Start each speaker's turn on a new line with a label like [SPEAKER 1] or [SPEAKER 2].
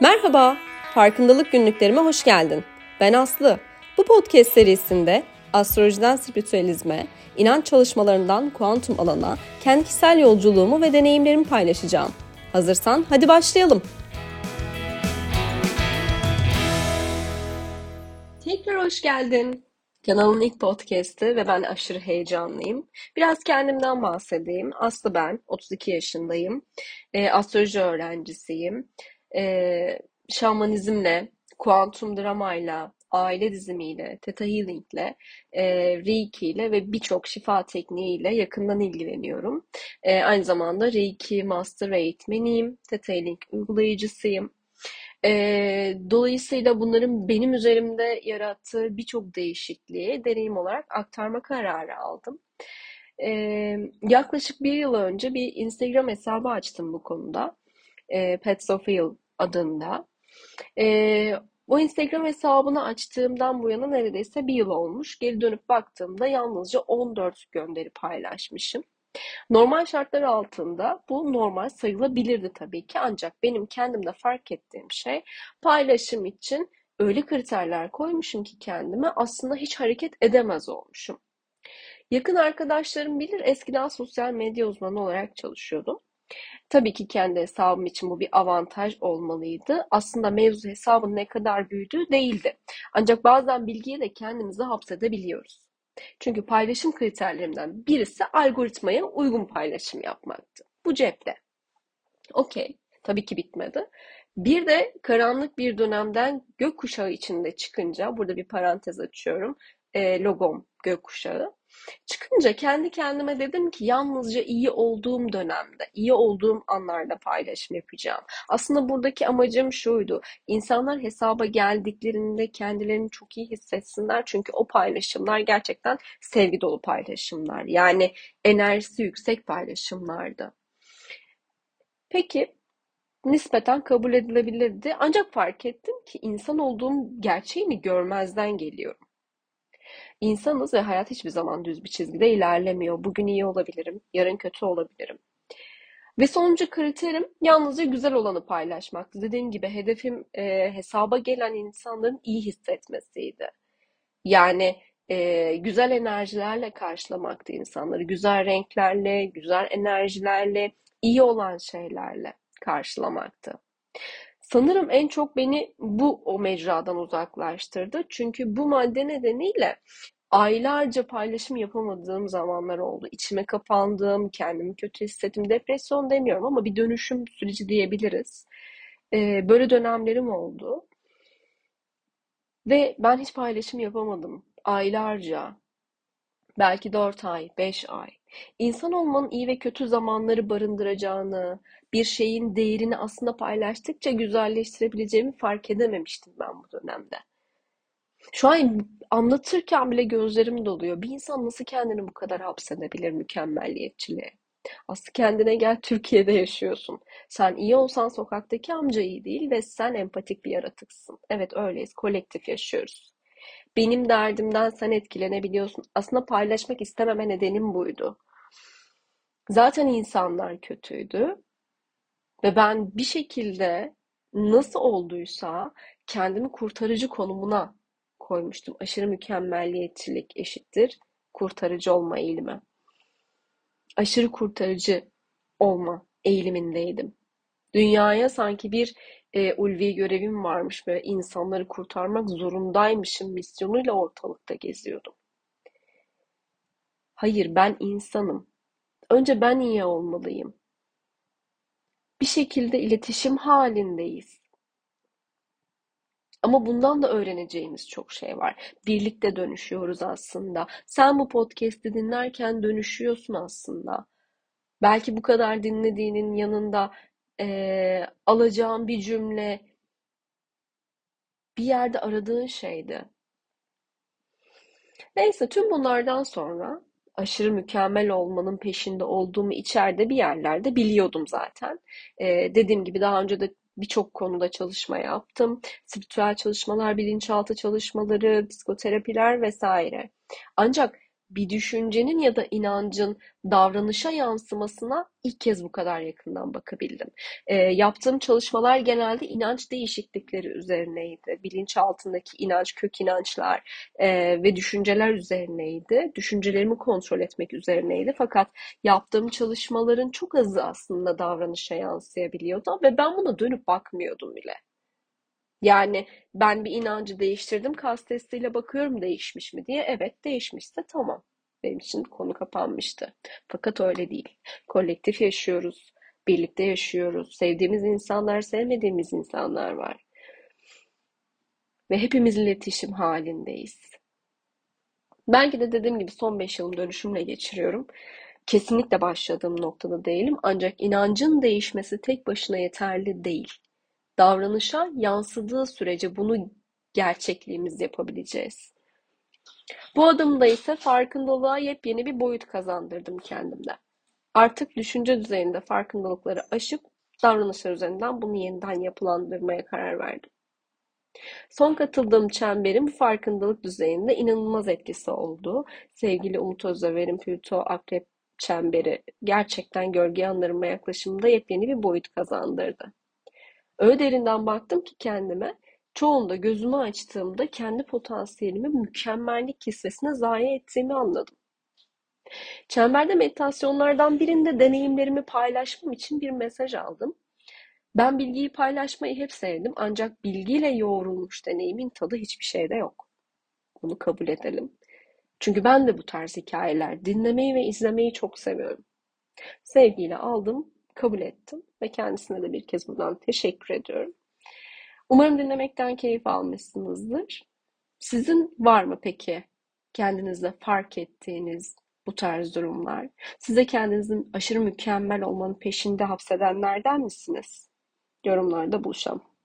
[SPEAKER 1] Merhaba, Farkındalık Günlüklerime hoş geldin. Ben Aslı. Bu podcast serisinde astrolojiden spiritüalizme, inanç çalışmalarından kuantum alana, kendi kişisel yolculuğumu ve deneyimlerimi paylaşacağım. Hazırsan hadi başlayalım. Tekrar hoş geldin. Kanalın ilk podcast'i ve ben aşırı heyecanlıyım. Biraz kendimden bahsedeyim. Aslı ben, 32 yaşındayım. E, astroloji öğrencisiyim. E, şamanizmle, kuantum dramayla, aile dizimiyle, Theta Healing'le, e, Reiki ile ve birçok şifa tekniğiyle yakından ilgileniyorum. E, aynı zamanda Reiki Master eğitmeniyim, Theta Healing uygulayıcısıyım. E, dolayısıyla bunların benim üzerimde yarattığı birçok değişikliği deneyim olarak aktarma kararı aldım. E, yaklaşık bir yıl önce bir Instagram hesabı açtım bu konuda. E, Pets of Heal adında. E, bu Instagram hesabını açtığımdan bu yana neredeyse bir yıl olmuş. Geri dönüp baktığımda yalnızca 14 gönderi paylaşmışım. Normal şartlar altında bu normal sayılabilirdi tabii ki ancak benim kendimde fark ettiğim şey paylaşım için öyle kriterler koymuşum ki kendime aslında hiç hareket edemez olmuşum. Yakın arkadaşlarım bilir eskiden sosyal medya uzmanı olarak çalışıyordum. Tabii ki kendi hesabım için bu bir avantaj olmalıydı. Aslında mevzu hesabın ne kadar büyüdüğü değildi. Ancak bazen bilgiyi de kendimize hapsedebiliyoruz. Çünkü paylaşım kriterlerimden birisi algoritmaya uygun paylaşım yapmaktı. Bu cepte. Okey. Tabii ki bitmedi. Bir de karanlık bir dönemden gökkuşağı içinde çıkınca, burada bir parantez açıyorum, e, logom gökkuşağı. Çıkınca kendi kendime dedim ki yalnızca iyi olduğum dönemde, iyi olduğum anlarda paylaşım yapacağım. Aslında buradaki amacım şuydu. İnsanlar hesaba geldiklerinde kendilerini çok iyi hissetsinler. Çünkü o paylaşımlar gerçekten sevgi dolu paylaşımlar. Yani enerjisi yüksek paylaşımlardı. Peki nispeten kabul edilebilirdi. Ancak fark ettim ki insan olduğum gerçeğini görmezden geliyorum. İnsanız ve hayat hiçbir zaman düz bir çizgide ilerlemiyor. Bugün iyi olabilirim, yarın kötü olabilirim. Ve sonuncu kriterim yalnızca güzel olanı paylaşmaktı. Dediğim gibi hedefim e, hesaba gelen insanların iyi hissetmesiydi. Yani e, güzel enerjilerle karşılamaktı insanları. Güzel renklerle, güzel enerjilerle, iyi olan şeylerle karşılamaktı. Sanırım en çok beni bu o mecradan uzaklaştırdı. Çünkü bu madde nedeniyle aylarca paylaşım yapamadığım zamanlar oldu. İçime kapandım, kendimi kötü hissettim. Depresyon demiyorum ama bir dönüşüm süreci diyebiliriz. Ee, böyle dönemlerim oldu. Ve ben hiç paylaşım yapamadım. Aylarca. Belki 4 ay, 5 ay. İnsan olmanın iyi ve kötü zamanları barındıracağını, bir şeyin değerini aslında paylaştıkça güzelleştirebileceğimi fark edememiştim ben bu dönemde. Şu an anlatırken bile gözlerim doluyor. Bir insan nasıl kendini bu kadar hapsedebilir mükemmelliyetçiliğe? Aslı kendine gel Türkiye'de yaşıyorsun. Sen iyi olsan sokaktaki amca iyi değil ve sen empatik bir yaratıksın. Evet öyleyiz. Kolektif yaşıyoruz. Benim derdimden sen etkilenebiliyorsun. Aslında paylaşmak istememe nedenim buydu. Zaten insanlar kötüydü. Ve ben bir şekilde nasıl olduysa kendimi kurtarıcı konumuna koymuştum. Aşırı mükemmelliyetçilik eşittir kurtarıcı olma eğilimi. Aşırı kurtarıcı olma eğilimindeydim. Dünyaya sanki bir e, ulvi görevim varmış ve insanları kurtarmak zorundaymışım misyonuyla ortalıkta geziyordum. Hayır ben insanım. Önce ben iyi olmalıyım. Bir şekilde iletişim halindeyiz. Ama bundan da öğreneceğimiz çok şey var. Birlikte dönüşüyoruz aslında. Sen bu podcast'i dinlerken dönüşüyorsun aslında. Belki bu kadar dinlediğinin yanında e, alacağın bir cümle bir yerde aradığın şeydi. Neyse tüm bunlardan sonra aşırı mükemmel olmanın peşinde olduğumu içeride bir yerlerde biliyordum zaten. Ee, dediğim gibi daha önce de birçok konuda çalışma yaptım. Spiritüel çalışmalar, bilinçaltı çalışmaları, psikoterapiler vesaire. Ancak bir düşüncenin ya da inancın davranışa yansımasına ilk kez bu kadar yakından bakabildim. E, yaptığım çalışmalar genelde inanç değişiklikleri üzerineydi. Bilinçaltındaki inanç, kök inançlar e, ve düşünceler üzerineydi. Düşüncelerimi kontrol etmek üzerineydi. Fakat yaptığım çalışmaların çok azı aslında davranışa yansıyabiliyordu ve ben buna dönüp bakmıyordum bile. Yani ben bir inancı değiştirdim, kas testiyle bakıyorum değişmiş mi diye. Evet değişmişse tamam. Benim için konu kapanmıştı. Fakat öyle değil. Kolektif yaşıyoruz, birlikte yaşıyoruz. Sevdiğimiz insanlar, sevmediğimiz insanlar var. Ve hepimiz iletişim halindeyiz. Belki de dediğim gibi son 5 yılım dönüşümle geçiriyorum. Kesinlikle başladığım noktada değilim. Ancak inancın değişmesi tek başına yeterli değil davranışa yansıdığı sürece bunu gerçekliğimiz yapabileceğiz. Bu adımda ise farkındalığa yepyeni bir boyut kazandırdım kendimde. Artık düşünce düzeyinde farkındalıkları aşıp davranışlar üzerinden bunu yeniden yapılandırmaya karar verdim. Son katıldığım çemberin bu farkındalık düzeyinde inanılmaz etkisi oldu. Sevgili Umut Özdever'in Plüto Akrep çemberi gerçekten gölge andırma yaklaşımında yepyeni bir boyut kazandırdı. Öyle derinden baktım ki kendime çoğunda gözümü açtığımda kendi potansiyelimi mükemmellik kisvesine zayi ettiğimi anladım. Çemberde meditasyonlardan birinde deneyimlerimi paylaşmam için bir mesaj aldım. Ben bilgiyi paylaşmayı hep sevdim ancak bilgiyle yoğrulmuş deneyimin tadı hiçbir şeyde yok. Bunu kabul edelim. Çünkü ben de bu tarz hikayeler dinlemeyi ve izlemeyi çok seviyorum. Sevgiyle aldım kabul ettim ve kendisine de bir kez buradan teşekkür ediyorum. Umarım dinlemekten keyif almışsınızdır. Sizin var mı peki kendinizde fark ettiğiniz bu tarz durumlar? Size kendinizin aşırı mükemmel olmanın peşinde hapsedenlerden misiniz? Yorumlarda buluşalım.